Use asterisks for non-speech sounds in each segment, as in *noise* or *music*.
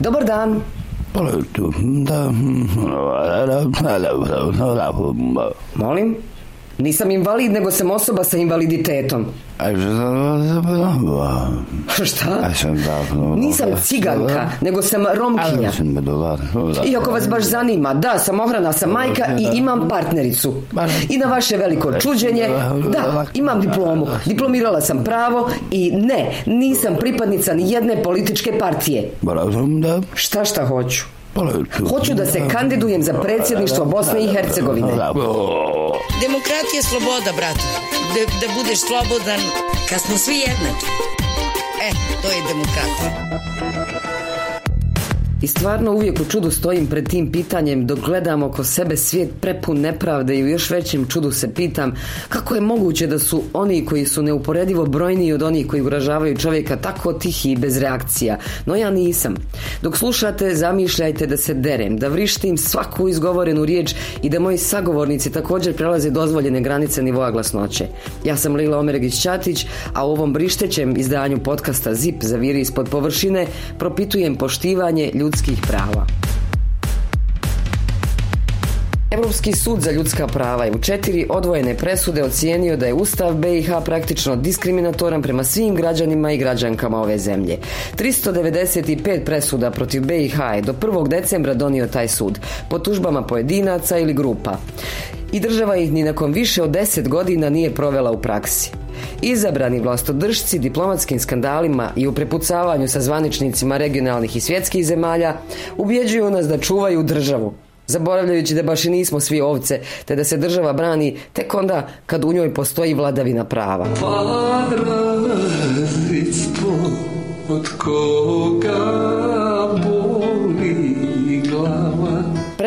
Dobar dan. Molim? Nisam invalid, nego sam osoba sa invaliditetom. *laughs* Šta? Nisam ciganka, nego sam romkinja. Iako vas baš zanima, da, sam ohrana, sam majka i imam partnericu. I na vaše veliko čuđenje, da, imam diplomu. Diplomirala sam pravo i ne, nisam pripadnica ni jedne političke partije. Šta šta hoću? Hoću da se kandidujem za predsjedništvo Bosne i Hercegovine. Demokratija je sloboda, brate. Da, da budeš slobodan kad smo svi jednaki. E, to je demokratija. I stvarno uvijek u čudu stojim pred tim pitanjem dok gledam oko sebe svijet prepun nepravde i u još većem čudu se pitam kako je moguće da su oni koji su neuporedivo brojniji od onih koji uražavaju čovjeka tako tihi i bez reakcija. No ja nisam. Dok slušate, zamišljajte da se derem, da vrištim svaku izgovorenu riječ i da moji sagovornici također prelaze dozvoljene granice nivoa glasnoće. Ja sam Lila Omeregić Ćatić, a u ovom brištećem izdanju podcasta ZIP za viri ispod površine propitujem poštivanje ljudskih prava. Europski sud za ljudska prava je u četiri odvojene presude ocijenio da je Ustav BiH praktično diskriminatoran prema svim građanima i građankama ove zemlje. 395 presuda protiv BiH je do 1. decembra donio taj sud, po tužbama pojedinaca ili grupa. I država ih ni nakon više od 10 godina nije provela u praksi. Izabrani vlastodržci diplomatskim skandalima i u prepucavanju sa zvaničnicima regionalnih i svjetskih zemalja ubjeđuju nas da čuvaju državu, zaboravljajući da baš i nismo svi ovce, te da se država brani tek onda kad u njoj postoji vladavina prava. od koga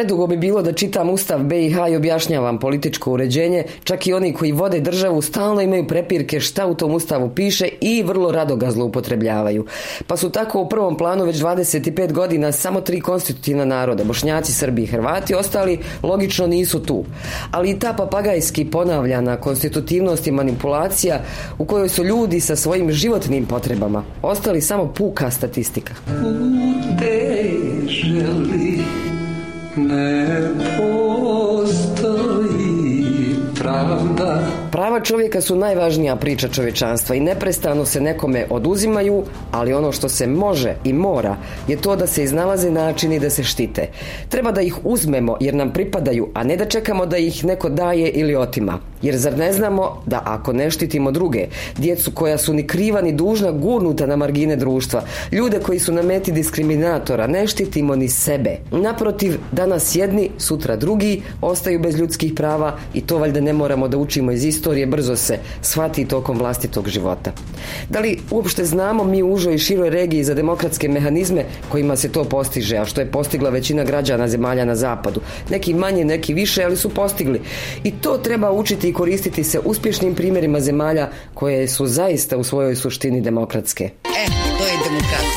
Predugo bi bilo da čitam Ustav BiH i objašnjavam političko uređenje, čak i oni koji vode državu stalno imaju prepirke šta u tom Ustavu piše i vrlo rado ga zloupotrebljavaju. Pa su tako u prvom planu već 25 godina samo tri konstitutivna naroda, Bošnjaci, Srbi i Hrvati, ostali logično nisu tu. Ali i ta papagajski ponavljana konstitutivnost i manipulacija u kojoj su ljudi sa svojim životnim potrebama ostali samo puka statistika. Ne postoji pravda Prava čovjeka su najvažnija priča čovječanstva i neprestano se nekome oduzimaju, ali ono što se može i mora je to da se iznalaze načini da se štite. Treba da ih uzmemo jer nam pripadaju, a ne da čekamo da ih neko daje ili otima. Jer zar ne znamo da ako ne štitimo druge, djecu koja su ni kriva ni dužna gurnuta na margine društva, ljude koji su na meti diskriminatora, ne štitimo ni sebe. Naprotiv, danas jedni, sutra drugi, ostaju bez ljudskih prava i to valjda ne moramo da učimo iz istorije brzo se shvati tokom vlastitog života. Da li uopšte znamo mi u užoj i široj regiji za demokratske mehanizme kojima se to postiže, a što je postigla većina građana zemalja na zapadu? Neki manje, neki više, ali su postigli. I to treba učiti i koristiti se uspješnim primjerima zemalja koje su zaista u svojoj suštini demokratske. E, to je demokracija.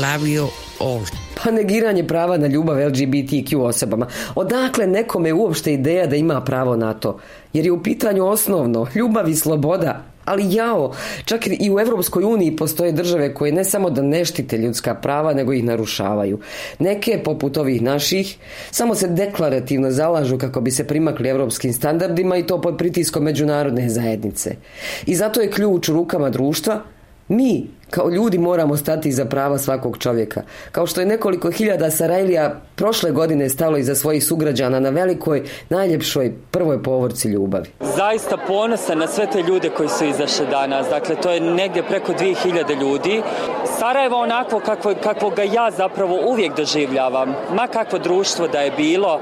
Love you all pa negiranje prava na ljubav LGBTQ osobama. Odakle nekome uopšte ideja da ima pravo na to? Jer je u pitanju osnovno ljubav i sloboda. Ali jao, čak i u Europskoj uniji postoje države koje ne samo da ne štite ljudska prava, nego ih narušavaju. Neke, poput ovih naših, samo se deklarativno zalažu kako bi se primakli europskim standardima i to pod pritiskom međunarodne zajednice. I zato je ključ u rukama društva mi kao ljudi moramo stati iza prava svakog čovjeka. Kao što je nekoliko hiljada Sarajlija prošle godine stalo iza svojih sugrađana na velikoj, najljepšoj prvoj povorci ljubavi. Zaista ponosan na sve te ljude koji su izašli danas. Dakle, to je negdje preko 2000 ljudi. Sarajevo onako kakvo, kakvo ga ja zapravo uvijek doživljavam. Ma kakvo društvo da je bilo,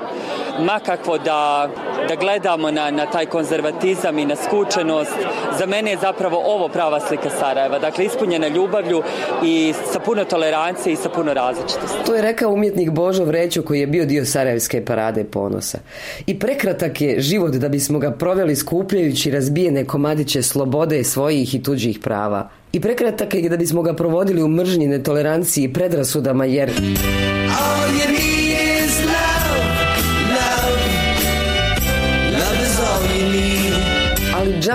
ma kakvo da, da gledamo na, na taj konzervatizam i na skučenost. Za mene je zapravo ovo prava slika Sarajeva. Dakle, ispunjena ljubavlju i sa puno tolerancije i sa puno različitosti. To je rekao umjetnik Božo Vreću koji je bio dio Sarajevske parade ponosa. I prekratak je život da bismo ga proveli skupljajući razbijene komadiće slobode svojih i tuđih prava. I prekratak je da bismo ga provodili u mržnji, netoleranciji i predrasudama jer...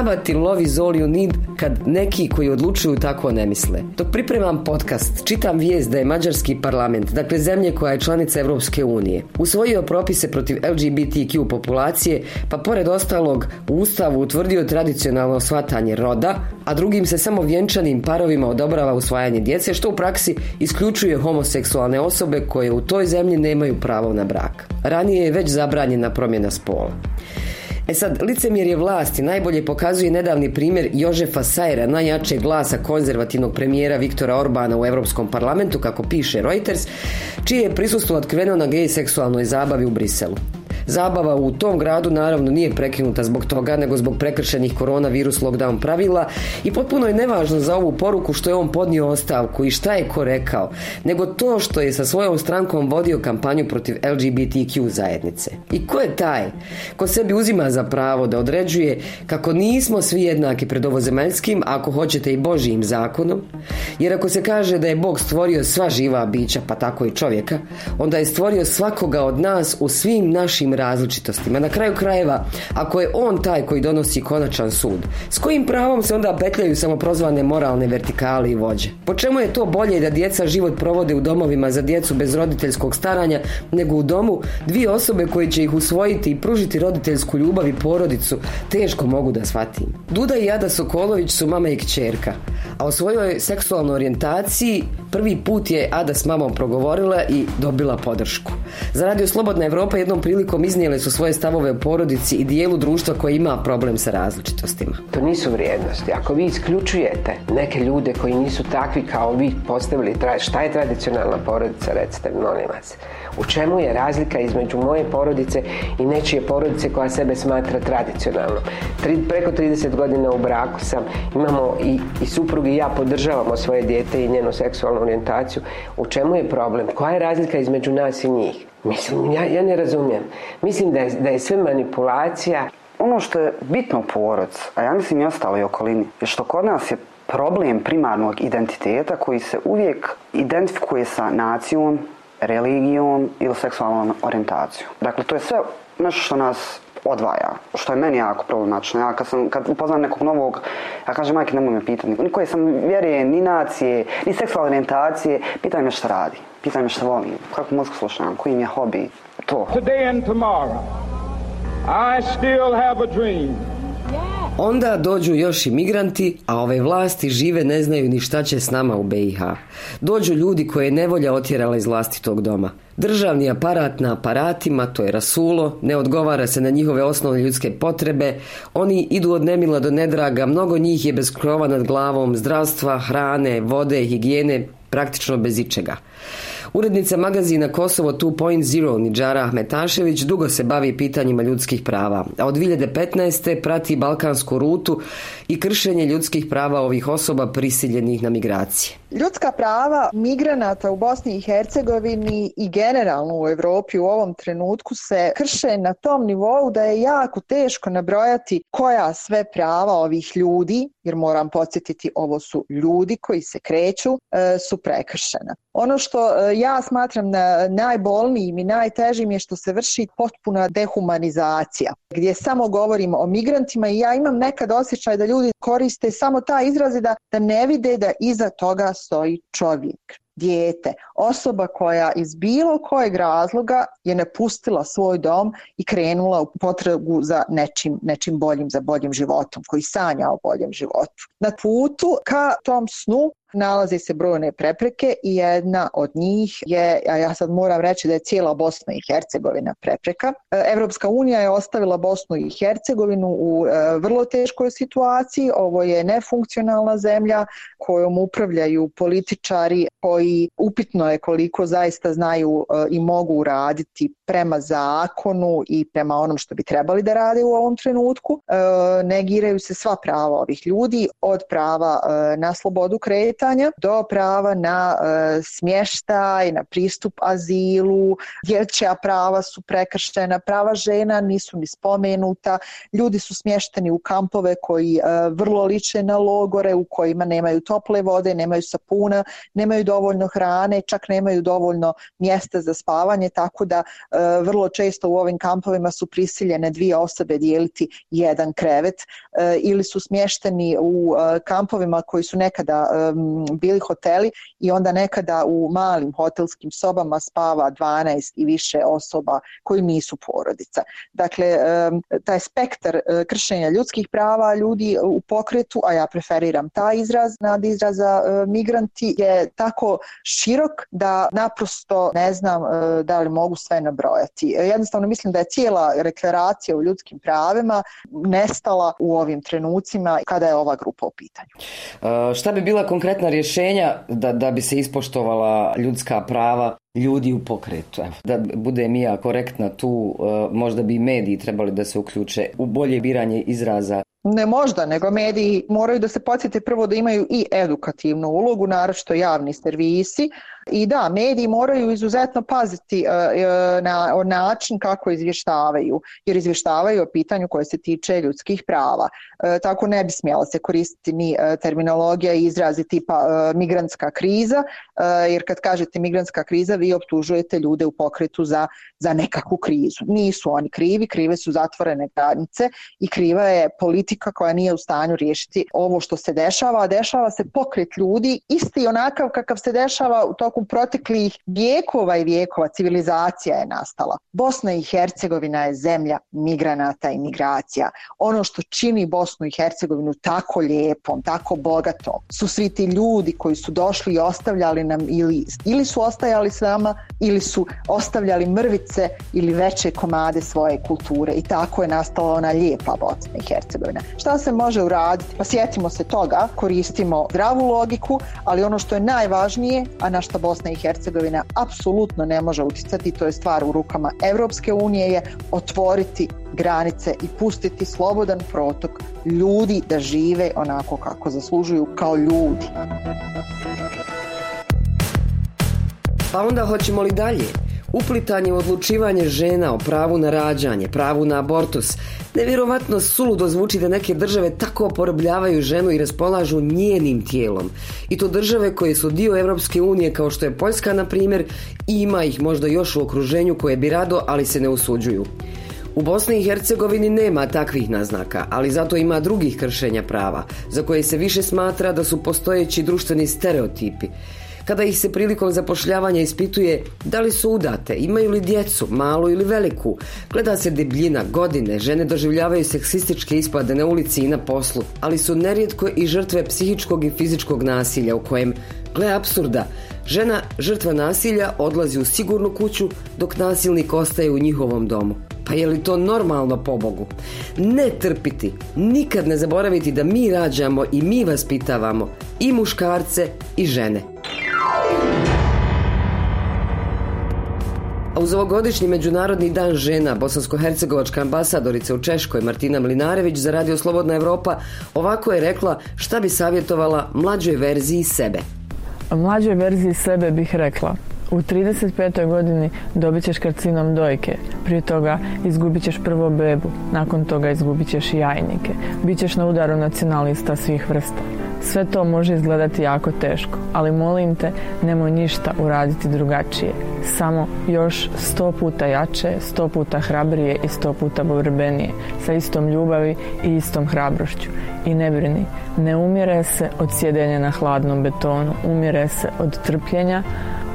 Rabat lovi zoliju nid kad neki koji odlučuju tako ne misle. Dok pripremam podcast, čitam vijest da je Mađarski parlament, dakle zemlje koja je članica Europske unije, usvojio propise protiv LGBTQ populacije, pa pored ostalog u Ustavu utvrdio tradicionalno shvatanje roda, a drugim se samo vjenčanim parovima odobrava usvajanje djece, što u praksi isključuje homoseksualne osobe koje u toj zemlji nemaju pravo na brak. Ranije je već zabranjena promjena spola. E sad, licemjerje vlasti najbolje pokazuje nedavni primjer Jožefa Sajera, najjačeg glasa konzervativnog premijera Viktora Orbana u Europskom parlamentu, kako piše Reuters, čije je prisustvo otkriveno na gej seksualnoj zabavi u Briselu. Zabava u tom gradu naravno nije prekinuta zbog toga, nego zbog prekršenih koronavirus lockdown pravila i potpuno je nevažno za ovu poruku što je on podnio ostavku i šta je ko rekao, nego to što je sa svojom strankom vodio kampanju protiv LGBTQ zajednice. I ko je taj ko sebi uzima za pravo da određuje kako nismo svi jednaki pred ovozemaljskim, ako hoćete i Božijim zakonom, jer ako se kaže da je Bog stvorio sva živa bića, pa tako i čovjeka, onda je stvorio svakoga od nas u svim našim različitostima. Na kraju krajeva, ako je on taj koji donosi konačan sud, s kojim pravom se onda petljaju samoprozvane moralne vertikale i vođe? Po čemu je to bolje da djeca život provode u domovima za djecu bez roditeljskog staranja, nego u domu dvije osobe koje će ih usvojiti i pružiti roditeljsku ljubav i porodicu, teško mogu da shvatim. Duda i Ada Sokolović su mama i kćerka, a o svojoj seksualnoj orijentaciji prvi put je Ada s mamom progovorila i dobila podršku. Za radio Slobodna Evropa jednom prilikom iznijele su svoje stavove u porodici i dijelu društva koji ima problem sa različitostima. To nisu vrijednosti. Ako vi isključujete neke ljude koji nisu takvi kao vi postavili, šta je tradicionalna porodica, recite, molim vas. U čemu je razlika između moje porodice i nečije porodice koja sebe smatra tradicionalnom? preko 30 godina u braku sam, imamo i, i suprug i ja podržavamo svoje dijete i njenu seksualnu orijentaciju. U čemu je problem? Koja je razlika između nas i njih? Mislim, ja, ja ne razumijem. Mislim da je, da je sve manipulacija. Ono što je bitno u porodcu, a ja mislim i ostalo i okolini, je što kod nas je problem primarnog identiteta koji se uvijek identifikuje sa nacijom, religijom ili seksualnom orijentacijom. Dakle, to je sve nešto što nas odvaja, što je meni jako problematično. Ja kad, sam, kad upoznam nekog novog, ja kažem, majke, nemoj me pitati, ni koje sam vjerije, ni nacije, ni seksualne orijentacije, pitaj me što radi, pitaj me što volim, kakvu muziku slušam, koji mi je hobi, to. Today and tomorrow, I still have a dream. Onda dođu još i migranti, a ove vlasti žive ne znaju ni šta će s nama u BiH. Dođu ljudi koje je nevolja otjerala iz vlastitog doma. Državni aparat na aparatima, to je rasulo, ne odgovara se na njihove osnovne ljudske potrebe, oni idu od nemila do nedraga, mnogo njih je bez krova nad glavom, zdravstva, hrane, vode, higijene, praktično bez ičega. Urednica magazina Kosovo 2.0 Nidžara Ahmetašević dugo se bavi pitanjima ljudskih prava, a od 2015. prati balkansku rutu i kršenje ljudskih prava ovih osoba prisiljenih na migracije. Ljudska prava migranata u Bosni i Hercegovini i generalno u Europi u ovom trenutku se krše na tom nivou da je jako teško nabrojati koja sve prava ovih ljudi, jer moram podsjetiti ovo su ljudi koji se kreću, e, su prekršena. Ono što e, ja smatram najbolnijim i najtežim je što se vrši potpuna dehumanizacija, gdje samo govorimo o migrantima i ja imam nekad osjećaj da ljudi koriste samo ta izrazi da, da ne vide da iza toga stoji čovjek dijete, osoba koja iz bilo kojeg razloga je napustila svoj dom i krenula u potragu za nečim, nečim boljim, za boljim životom, koji sanja o boljem životu. Na putu ka tom snu nalaze se brojne prepreke i jedna od njih je, a ja sad moram reći da je cijela Bosna i Hercegovina prepreka. Europska unija je ostavila Bosnu i Hercegovinu u e, vrlo teškoj situaciji. Ovo je nefunkcionalna zemlja kojom upravljaju političari koji upitno je koliko zaista znaju e, i mogu raditi prema zakonu i prema onom što bi trebali da rade u ovom trenutku. E, negiraju se sva prava ovih ljudi od prava na slobodu kretanja do prava na e, smještaj, na pristup azilu, dječja prava su prekrštena, prava žena nisu ni spomenuta, ljudi su smješteni u kampove koji e, vrlo liče na logore u kojima nemaju tople vode, nemaju sapuna, nemaju dovoljno dovoljno hrane, čak nemaju dovoljno mjesta za spavanje, tako da vrlo često u ovim kampovima su prisiljene dvije osobe dijeliti jedan krevet ili su smješteni u kampovima koji su nekada bili hoteli i onda nekada u malim hotelskim sobama spava 12 i više osoba koji nisu porodica. Dakle, taj spektar e, kršenja ljudskih prava ljudi u pokretu, a ja preferiram taj izraz nad izraza e, migranti, je tako širok da naprosto ne znam e, da li mogu sve nabrojati. Jednostavno mislim da je cijela deklaracija o ljudskim pravima nestala u ovim trenucima kada je ova grupa u pitanju. Šta bi bila konkretna rješenja da, da bi se ispoštovala ljudska prava ljudi u pokretu. Da bude Mija korektna tu, e, možda bi mediji trebali da se uključe u bolje biranje izraza ne možda, nego mediji moraju da se podsjete prvo da imaju i edukativnu ulogu, naročito javni servisi, i da, mediji moraju izuzetno paziti e, e, na način kako izvještavaju, jer izvještavaju o pitanju koje se tiče ljudskih prava. E, tako ne bi smjela se koristiti ni terminologija i izrazi tipa migrantska kriza, jer kad kažete migrantska kriza vi optužujete ljude u pokretu za, za nekakvu krizu. Nisu oni krivi, krive su zatvorene granice i kriva je politika koja nije u stanju riješiti ovo što se dešava, a dešava se pokret ljudi isti onakav kakav se dešava u toku proteklih vijekova i vijekova civilizacija je nastala. Bosna i Hercegovina je zemlja migranata i migracija. Ono što čini Bosnu i Hercegovinu tako lijepom, tako bogatom, su svi ti ljudi koji su došli i ostavljali nam ili, ili su ostajali s nama ili su ostavljali mrvice ili veće komade svoje kulture i tako je nastala ona lijepa Bosna i Hercegovina. Šta se može uraditi? Pa sjetimo se toga, koristimo zdravu logiku, ali ono što je najvažnije, a na što Bosna i Hercegovina apsolutno ne može utjecati, to je stvar u rukama Europske unije, je otvoriti granice i pustiti slobodan protok ljudi da žive onako kako zaslužuju kao ljudi. Pa onda hoćemo li dalje? Uplitanje u odlučivanje žena o pravu na rađanje, pravu na abortus. Nevjerovatno suludo zvuči da neke države tako oporobljavaju ženu i raspolažu njenim tijelom. I to države koje su dio Europske unije kao što je Poljska na primjer ima ih možda još u okruženju koje bi rado ali se ne usuđuju. U Bosni i Hercegovini nema takvih naznaka, ali zato ima drugih kršenja prava, za koje se više smatra da su postojeći društveni stereotipi kada ih se prilikom zapošljavanja ispituje da li su udate, imaju li djecu, malu ili veliku. Gleda se debljina, godine, žene doživljavaju seksističke ispade na ulici i na poslu, ali su nerijetko i žrtve psihičkog i fizičkog nasilja u kojem, gle apsurda, žena žrtva nasilja odlazi u sigurnu kuću dok nasilnik ostaje u njihovom domu. Pa je li to normalno po Bogu? Ne trpiti, nikad ne zaboraviti da mi rađamo i mi vaspitavamo i muškarce i žene. A uz ovogodišnji Međunarodni dan žena, bosansko-hercegovačka ambasadorica u Češkoj Martina Mlinarević za Radio Slobodna Europa ovako je rekla šta bi savjetovala mlađoj verziji sebe. Mlađoj verziji sebe bih rekla u 35. godini dobit ćeš karcinom dojke, prije toga izgubit ćeš prvo bebu, nakon toga izgubit ćeš jajnike, bit ćeš na udaru nacionalista svih vrsta. Sve to može izgledati jako teško, ali molim te, nemoj ništa uraditi drugačije. Samo još sto puta jače, sto puta hrabrije i sto puta borbenije, sa istom ljubavi i istom hrabrošću. I ne brini, ne umire se od sjedenja na hladnom betonu, umire se od trpljenja,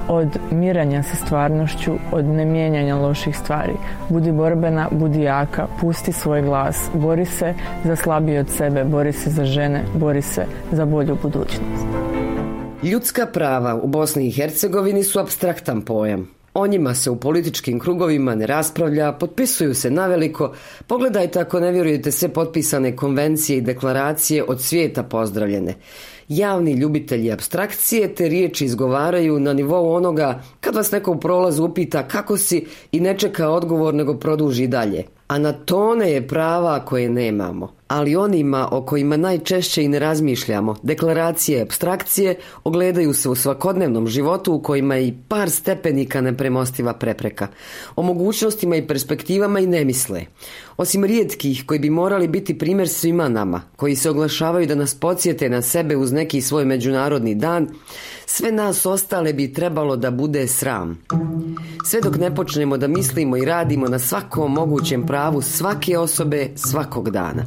od miranja sa stvarnošću, od nemijenjanja loših stvari. Budi borbena, budi jaka, pusti svoj glas, bori se za slabije od sebe, bori se za žene, bori se za bolju budućnost. Ljudska prava u Bosni i Hercegovini su abstraktan pojam. O njima se u političkim krugovima ne raspravlja, potpisuju se naveliko. Pogledajte ako ne vjerujete sve potpisane konvencije i deklaracije od svijeta pozdravljene javni ljubitelji abstrakcije te riječi izgovaraju na nivou onoga kad vas neko u prolazu upita kako si i ne čeka odgovor nego produži dalje. A na tone je prava koje nemamo. Ali onima o kojima najčešće i ne razmišljamo, deklaracije, abstrakcije, ogledaju se u svakodnevnom životu u kojima i par stepenika nepremostiva prepreka. O mogućnostima i perspektivama i ne misle. Osim rijetkih koji bi morali biti primjer svima nama, koji se oglašavaju da nas podsjete na sebe uz neki svoj međunarodni dan, sve nas ostale bi trebalo da bude sram. Sve dok ne počnemo da mislimo i radimo na svakom mogućem pravu svake osobe svakog dana.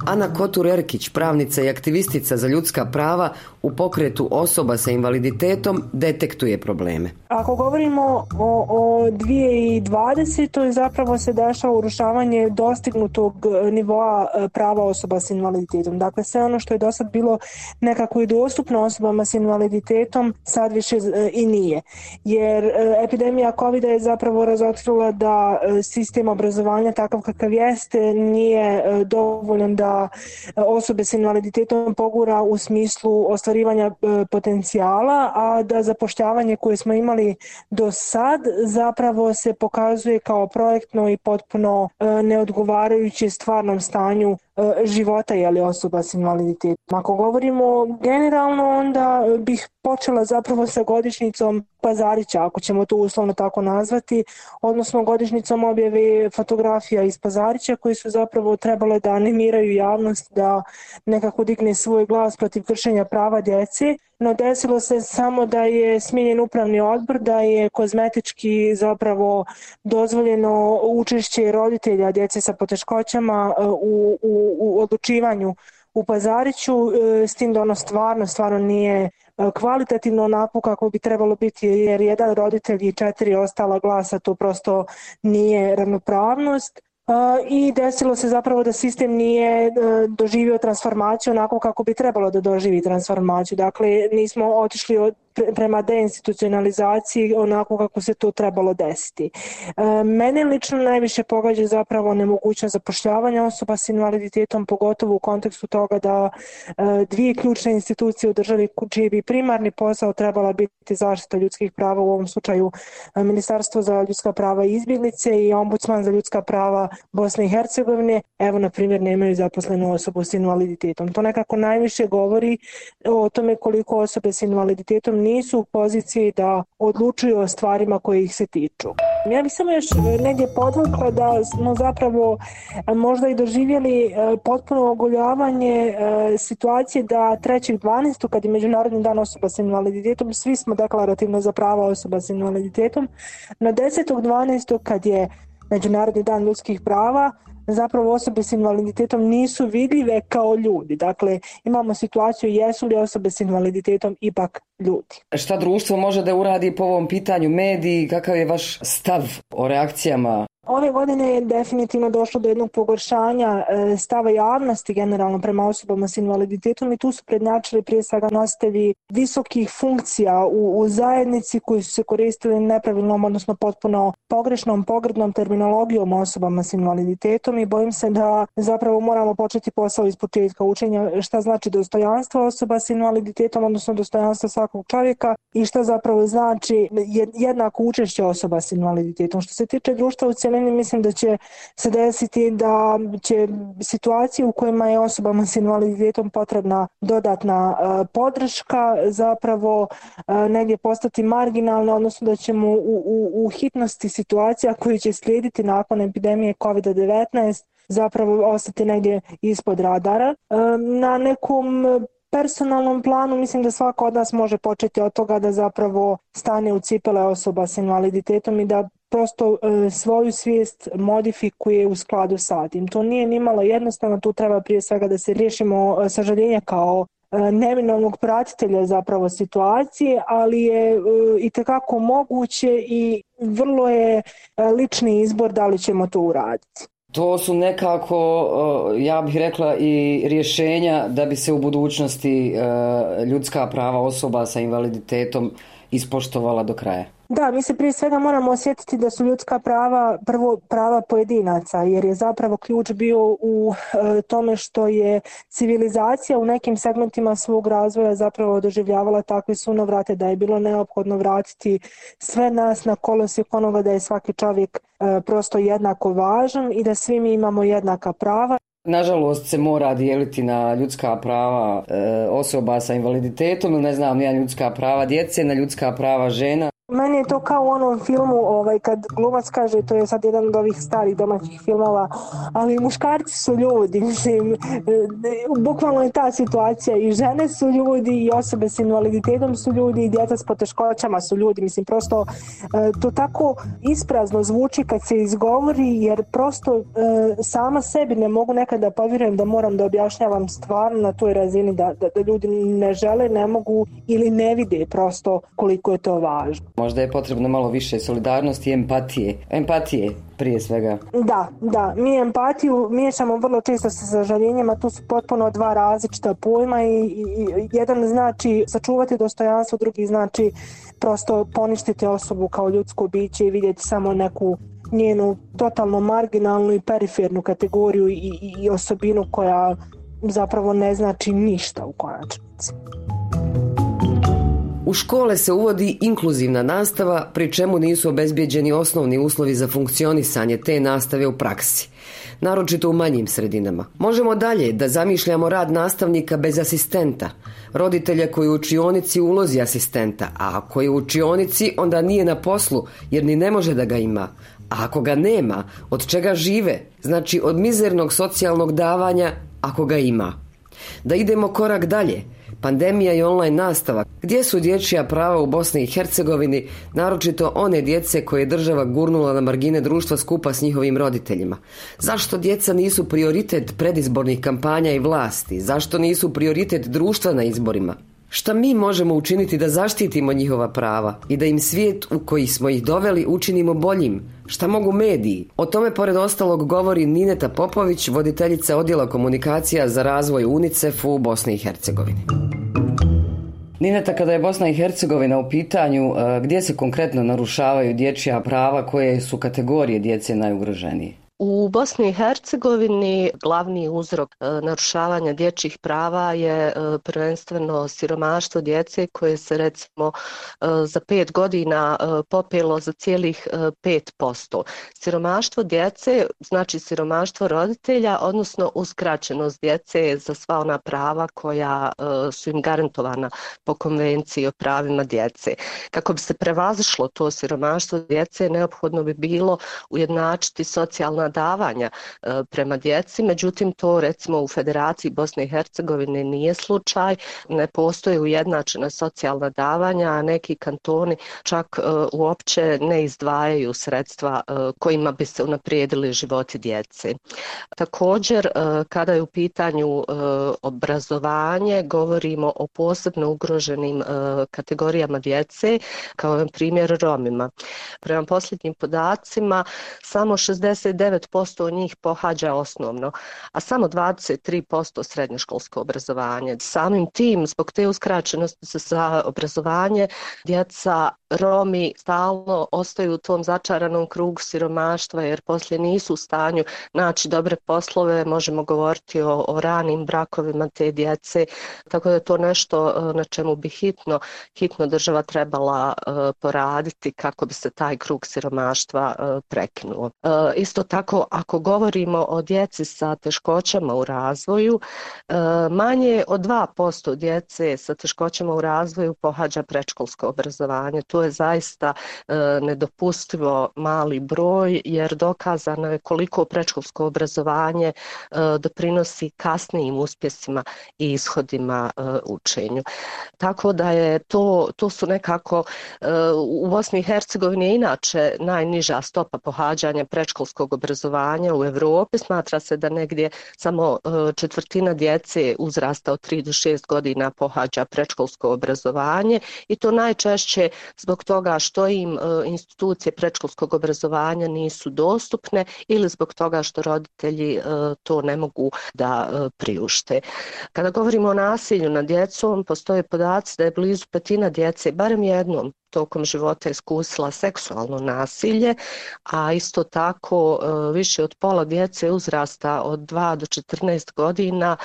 Ana Kotur-Erkić, pravnica i aktivistica za ljudska prava u pokretu osoba sa invaliditetom, detektuje probleme. Ako govorimo o, o 2020. zapravo se dešava urušavanje dostignutog nivoa e, prava osoba s invaliditetom. Dakle, sve ono što je do sad bilo nekako i dostupno osobama s invaliditetom, sad više e, i nije. Jer e, epidemija covid je zapravo razotkrila da sistem obrazovanja takav kakav jeste nije dovoljan da osobe s invaliditetom pogura u smislu ostvarivanja e, potencijala, a da zapošljavanje koje smo imali do sad zapravo se pokazuje kao projektno i potpuno e, neodgovarajuće stvarnom stanju E, života je osoba s invaliditetom. Ako govorimo generalno, onda bih počela zapravo sa godišnjicom Pazarića, ako ćemo to uslovno tako nazvati, odnosno godišnjicom objave fotografija iz Pazarića koji su zapravo trebale da animiraju javnost da nekako digne svoj glas protiv kršenja prava djece. No desilo se samo da je smijenjen upravni odbor, da je kozmetički zapravo dozvoljeno učešće roditelja djece sa poteškoćama e, u, u odlučivanju u Pazariću, e, s tim da ono stvarno, stvarno nije e, kvalitativno onako kako bi trebalo biti jer jedan roditelj i četiri ostala glasa to prosto nije ravnopravnost i desilo se zapravo da sistem nije e, doživio transformaciju onako kako bi trebalo da doživi transformaciju. Dakle, nismo otišli od prema deinstitucionalizaciji onako kako se to trebalo desiti. E, mene lično najviše pogađa zapravo nemogućnost zapošljavanja osoba s invaliditetom, pogotovo u kontekstu toga da e, dvije ključne institucije u državi čiji bi primarni posao trebala biti zaštita ljudskih prava, u ovom slučaju e, Ministarstvo za ljudska prava i izbjeglice i Ombudsman za ljudska prava Bosne i Hercegovine, evo na primjer nemaju zaposlenu osobu s invaliditetom. To nekako najviše govori o tome koliko osobe s invaliditetom nisu u poziciji da odlučuju o stvarima koje ih se tiču. Ja bih samo još negdje podvukla da smo zapravo e, možda i doživjeli e, potpuno ogoljavanje e, situacije da 3.12. kad je Međunarodni dan osoba s invaliditetom, svi smo deklarativno za prava osoba s invaliditetom, na 10.12. kad je Međunarodni dan ljudskih prava, zapravo osobe s invaliditetom nisu vidljive kao ljudi. Dakle, imamo situaciju jesu li osobe s invaliditetom ipak ljudi. Šta društvo može da uradi po ovom pitanju mediji, kakav je vaš stav o reakcijama Ove godine je definitivno došlo do jednog pogoršanja e, stava javnosti generalno prema osobama s invaliditetom i tu su prednjačili prije svega nositelji visokih funkcija u, u zajednici koji su se koristili nepravilnom, odnosno potpuno pogrešnom, pogrdnom terminologijom osobama s invaliditetom i bojim se da zapravo moramo početi posao iz početka učenja šta znači dostojanstvo osoba s invaliditetom, odnosno dostojanstvo svakog čovjeka i šta zapravo znači jednako učešće osoba s invaliditetom. Što se tiče društva u meni mislim da će se desiti da će situacije u kojima je osobama s invaliditetom potrebna dodatna e, podrška zapravo e, negdje postati marginalne, odnosno da ćemo u, u, u hitnosti situacija koji će slijediti nakon epidemije COVID-19 zapravo ostati negdje ispod radara. E, na nekom personalnom planu mislim da svako od nas može početi od toga da zapravo stane u cipele osoba s invaliditetom i da prosto e, svoju svijest modifikuje u skladu sa tim. To nije nimalo jednostavno, tu treba prije svega da se riješimo e, sažaljenja kao e, neminovnog pratitelja zapravo situacije, ali je i tekako moguće i vrlo je lični izbor da li ćemo to uraditi. To su nekako, ja bih rekla, i rješenja da bi se u budućnosti ljudska prava osoba sa invaliditetom ispoštovala do kraja. Da, mi se prije svega moramo osjetiti da su ljudska prava prvo prava pojedinaca, jer je zapravo ključ bio u e, tome što je civilizacija u nekim segmentima svog razvoja zapravo doživljavala takve sunovrate da je bilo neophodno vratiti sve nas na kolosijek onoga da je svaki čovjek e, prosto jednako važan i da svi mi imamo jednaka prava. Nažalost se mora dijeliti na ljudska prava e, osoba sa invaliditetom ne znam, ja ljudska prava djece, na ljudska prava žena. Meni je to kao u onom filmu ovaj, kad glumac kaže, to je sad jedan od ovih starih domaćih filmova, ali muškarci su ljudi, mislim, e, bukvalno je ta situacija i žene su ljudi i osobe s invaliditetom su ljudi i djeca s poteškoćama su ljudi, mislim, prosto e, to tako isprazno zvuči kad se izgovori jer prosto e, sama sebi ne mogu nekada povjerujem da moram da objašnjavam stvarno na toj razini da, da, da ljudi ne žele, ne mogu ili ne vide prosto koliko je to važno. Možda je potrebno malo više solidarnosti i empatije. Empatije prije svega. Da, da. Mi empatiju miješamo vrlo često sa sažaljenjima, tu su potpuno dva različita pojma i, i, jedan znači sačuvati dostojanstvo, drugi znači prosto poništiti osobu kao ljudsko biće i vidjeti samo neku njenu totalno marginalnu i perifernu kategoriju i, i, i osobinu koja zapravo ne znači ništa u konačnici. U škole se uvodi inkluzivna nastava, pri čemu nisu obezbijeđeni osnovni uslovi za funkcionisanje te nastave u praksi, naročito u manjim sredinama. Možemo dalje da zamišljamo rad nastavnika bez asistenta, roditelja koji u učionici ulozi asistenta, a ako je u učionici onda nije na poslu jer ni ne može da ga ima, a ako ga nema, od čega žive, znači od mizernog socijalnog davanja ako ga ima. Da idemo korak dalje, pandemija i online nastava. Gdje su dječja prava u Bosni i Hercegovini, naročito one djece koje je država gurnula na margine društva skupa s njihovim roditeljima? Zašto djeca nisu prioritet predizbornih kampanja i vlasti? Zašto nisu prioritet društva na izborima? Šta mi možemo učiniti da zaštitimo njihova prava i da im svijet u koji smo ih doveli učinimo boljim? Šta mogu mediji? O tome pored ostalog govori Nineta Popović, voditeljica odjela komunikacija za razvoj UNICEF u Bosni i Hercegovini. Nineta, kada je Bosna i Hercegovina u pitanju, e, gdje se konkretno narušavaju dječja prava, koje su kategorije djece najugroženije? U Bosni i Hercegovini glavni uzrok e, narušavanja dječjih prava je e, prvenstveno siromaštvo djece koje se recimo e, za pet godina popelo za cijelih 5%. Siromaštvo djece znači siromaštvo roditelja, odnosno uskraćenost djece za sva ona prava koja su im garantovana po konvenciji o pravima djece. Kako bi se prevazišlo to siromaštvo djece, neophodno bi bilo ujednačiti socijalna davanja e, prema djeci, međutim to recimo u Federaciji Bosne i Hercegovine nije slučaj, ne postoje ujednačena socijalna davanja, a neki kantoni čak e, uopće ne izdvajaju sredstva e, kojima bi se unaprijedili životi djece. Također, kada je u pitanju obrazovanje, govorimo o posebno ugroženim kategorijama djece, kao na primjer Romima. Prema posljednjim podacima, samo 69 posto njih pohađa osnovno, a samo 23% srednjoškolsko obrazovanje. Samim tim, zbog te uskraćenosti za obrazovanje, djeca Romi stalno ostaju u tom začaranom krugu siromaštva jer poslije nisu u stanju naći dobre poslove, možemo govoriti o, o ranim brakovima te djece, tako da je to nešto e, na čemu bi hitno, hitno država trebala uh, poraditi kako bi se taj krug siromaštva uh, prekinuo. Isto tako, ako govorimo o djeci sa teškoćama u razvoju, manje od 2% djece sa teškoćama u razvoju pohađa predškolsko obrazovanje. To je zaista e, nedopustivo mali broj jer dokazano je koliko predškolsko obrazovanje e, doprinosi kasnijim uspjesima i ishodima e, učenju. Tako da je to, to su nekako u Bosni i Hercegovini inače najniža stopa pohađanja predškolskog obrazovanja u Europi. Smatra se da negdje samo četvrtina djece uzrasta od 3 do 6 godina pohađa predškolsko obrazovanje i to najčešće zbog zbog toga što im e, institucije predškolskog obrazovanja nisu dostupne ili zbog toga što roditelji e, to ne mogu da e, priušte. Kada govorimo o nasilju nad djecom, postoje podaci da je blizu petina djece, barem jednom tokom života iskusila seksualno nasilje, a isto tako više od pola djece uzrasta od 2 do 14 godina,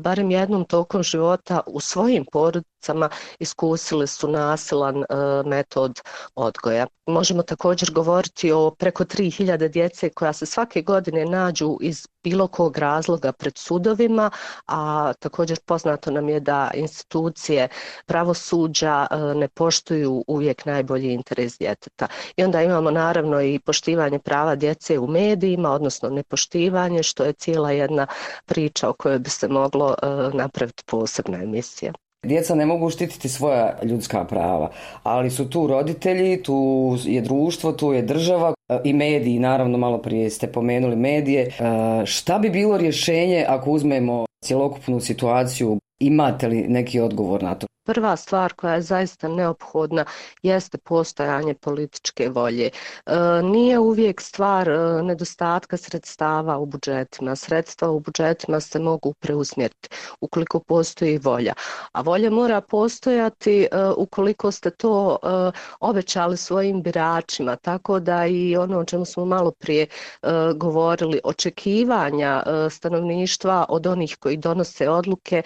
barem jednom tokom života u svojim porodicama iskusili su nasilan metod odgoja. Možemo također govoriti o preko 3000 djece koja se svake godine nađu iz bilo kog razloga pred sudovima, a također poznato nam je da institucije pravosuđa e, ne poštuju uvijek najbolji interes djeteta. I onda imamo naravno i poštivanje prava djece u medijima, odnosno nepoštivanje, što je cijela jedna priča o kojoj bi se moglo e, napraviti posebna emisija. Djeca ne mogu štititi svoja ljudska prava, ali su tu roditelji, tu je društvo, tu je država e, i mediji, naravno malo prije ste pomenuli medije. E, šta bi bilo rješenje ako uzmemo cjelokupnu situaciju, imate li neki odgovor na to? Prva stvar koja je zaista neophodna jeste postojanje političke volje. E, nije uvijek stvar e, nedostatka sredstava u budžetima. Sredstva u budžetima se mogu preusmjeriti ukoliko postoji volja. A volja mora postojati e, ukoliko ste to obećali svojim biračima. Tako da i ono o čemu smo malo prije govorili, očekivanja stanovništva od onih koji donose odluke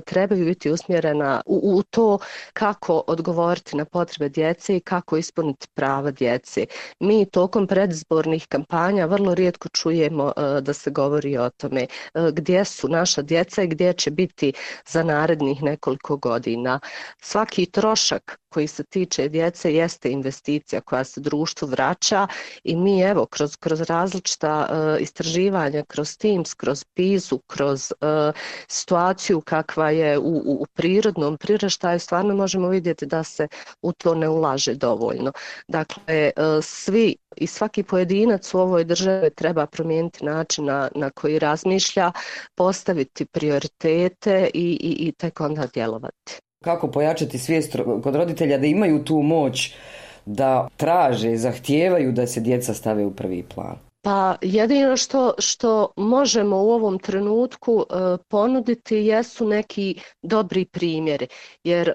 trebaju biti usmjerena u to kako odgovoriti na potrebe djece i kako ispuniti prava djece. Mi tokom predizbornih kampanja vrlo rijetko čujemo e, da se govori o tome e, gdje su naša djeca i gdje će biti za narednih nekoliko godina. Svaki trošak koji se tiče djece jeste investicija koja se društvu vraća i mi evo kroz, kroz različita e, istraživanja, kroz Teams, kroz PISU, kroz situaciju kakva je u, u prirodnom priraštaju stvarno možemo vidjeti da se u to ne ulaže dovoljno. Dakle, e, svi i svaki pojedinac u ovoj državi treba promijeniti način na, na koji razmišlja, postaviti prioritete i, i, i tek onda djelovati. Kako pojačati svijest kod roditelja da imaju tu moć da traže, zahtijevaju da se djeca stave u prvi plan? Pa jedino što, što možemo u ovom trenutku e, ponuditi jesu neki dobri primjeri, jer e,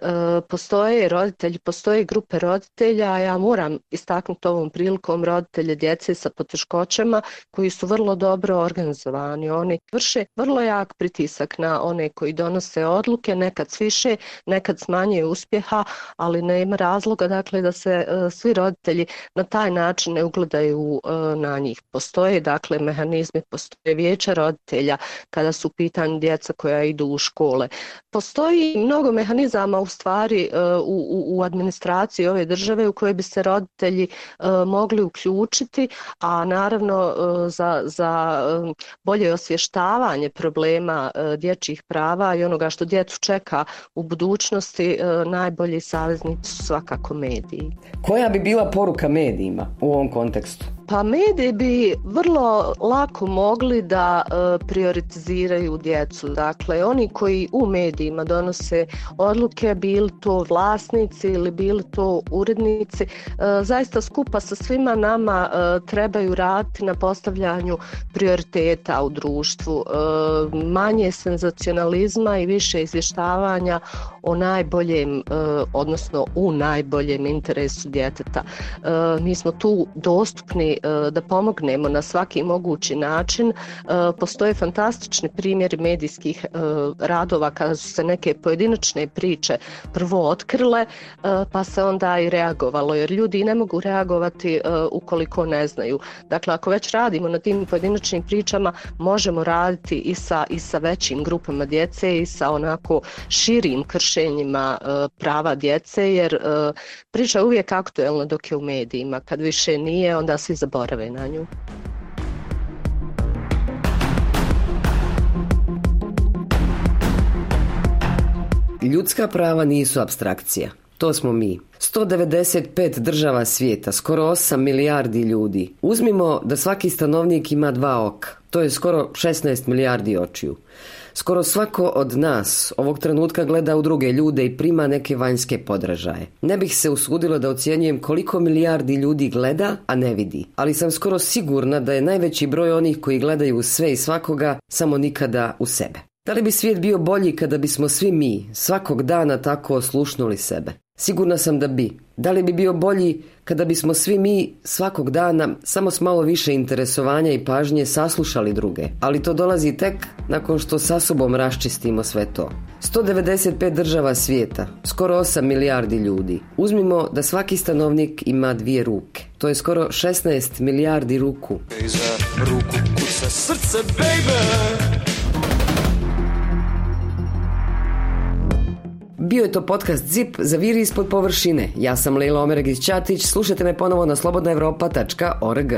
postoje roditelji, postoje grupe roditelja, a ja moram istaknuti ovom prilikom roditelje djece sa poteškoćama koji su vrlo dobro organizovani. Oni vrše vrlo jak pritisak na one koji donose odluke, nekad s više, nekad s manje uspjeha, ali nema razloga dakle da se e, svi roditelji na taj način ne ugledaju na njih postoje dakle mehanizmi, postoje vijeća roditelja kada su pitanje djeca koja idu u škole. Postoji mnogo mehanizama u stvari e, u, u administraciji ove države u koje bi se roditelji e, mogli uključiti, a naravno e, za, za bolje osvještavanje problema dječjih prava i onoga što djecu čeka u budućnosti najbolji saveznici su svakako mediji. Koja bi bila poruka medijima u ovom kontekstu? Pa mediji bi vrlo lako mogli da e, prioritiziraju djecu. Dakle, oni koji u medijima donose odluke, bili to vlasnici ili bili to urednici, e, zaista skupa sa svima nama e, trebaju raditi na postavljanju prioriteta u društvu. Manje senzacionalizma i više izvještavanja o najboljem, odnosno u najboljem interesu djeteta. Mi smo tu dostupni da pomognemo na svaki mogući način. E, postoje fantastični primjeri medijskih e, radova kada su se neke pojedinačne priče prvo otkrile e, pa se onda i reagovalo jer ljudi ne mogu reagovati ukoliko ne znaju. Dakle, ako već radimo na tim pojedinačnim pričama možemo raditi i sa, i sa većim grupama djece i sa onako širim kršenjima prava djece jer priča je uvijek aktuelna dok je u medijima. Kad više nije onda svi zaborave na nju. Ljudska prava nisu abstrakcija. To smo mi. 195 država svijeta, skoro 8 milijardi ljudi. Uzmimo da svaki stanovnik ima dva oka. To je skoro 16 milijardi očiju. Skoro svako od nas ovog trenutka gleda u druge ljude i prima neke vanjske podražaje. Ne bih se usudila da ocjenjujem koliko milijardi ljudi gleda, a ne vidi. Ali sam skoro sigurna da je najveći broj onih koji gledaju sve i svakoga, samo nikada u sebe. Da li bi svijet bio bolji kada bismo svi mi svakog dana tako oslušnuli sebe? Sigurna sam da bi. Da li bi bio bolji kada bismo svi mi svakog dana samo s malo više interesovanja i pažnje saslušali druge, ali to dolazi tek nakon što sa sobom raščistimo sve to. 195 država svijeta, skoro 8 milijardi ljudi. Uzmimo da svaki stanovnik ima dvije ruke. To je skoro 16 milijardi ruku. ruku srce, baby. Bio je to podcast ZIP za viri ispod površine. Ja sam Leila Omeregić Ćatić, slušajte me ponovo na slobodnaevropa.org.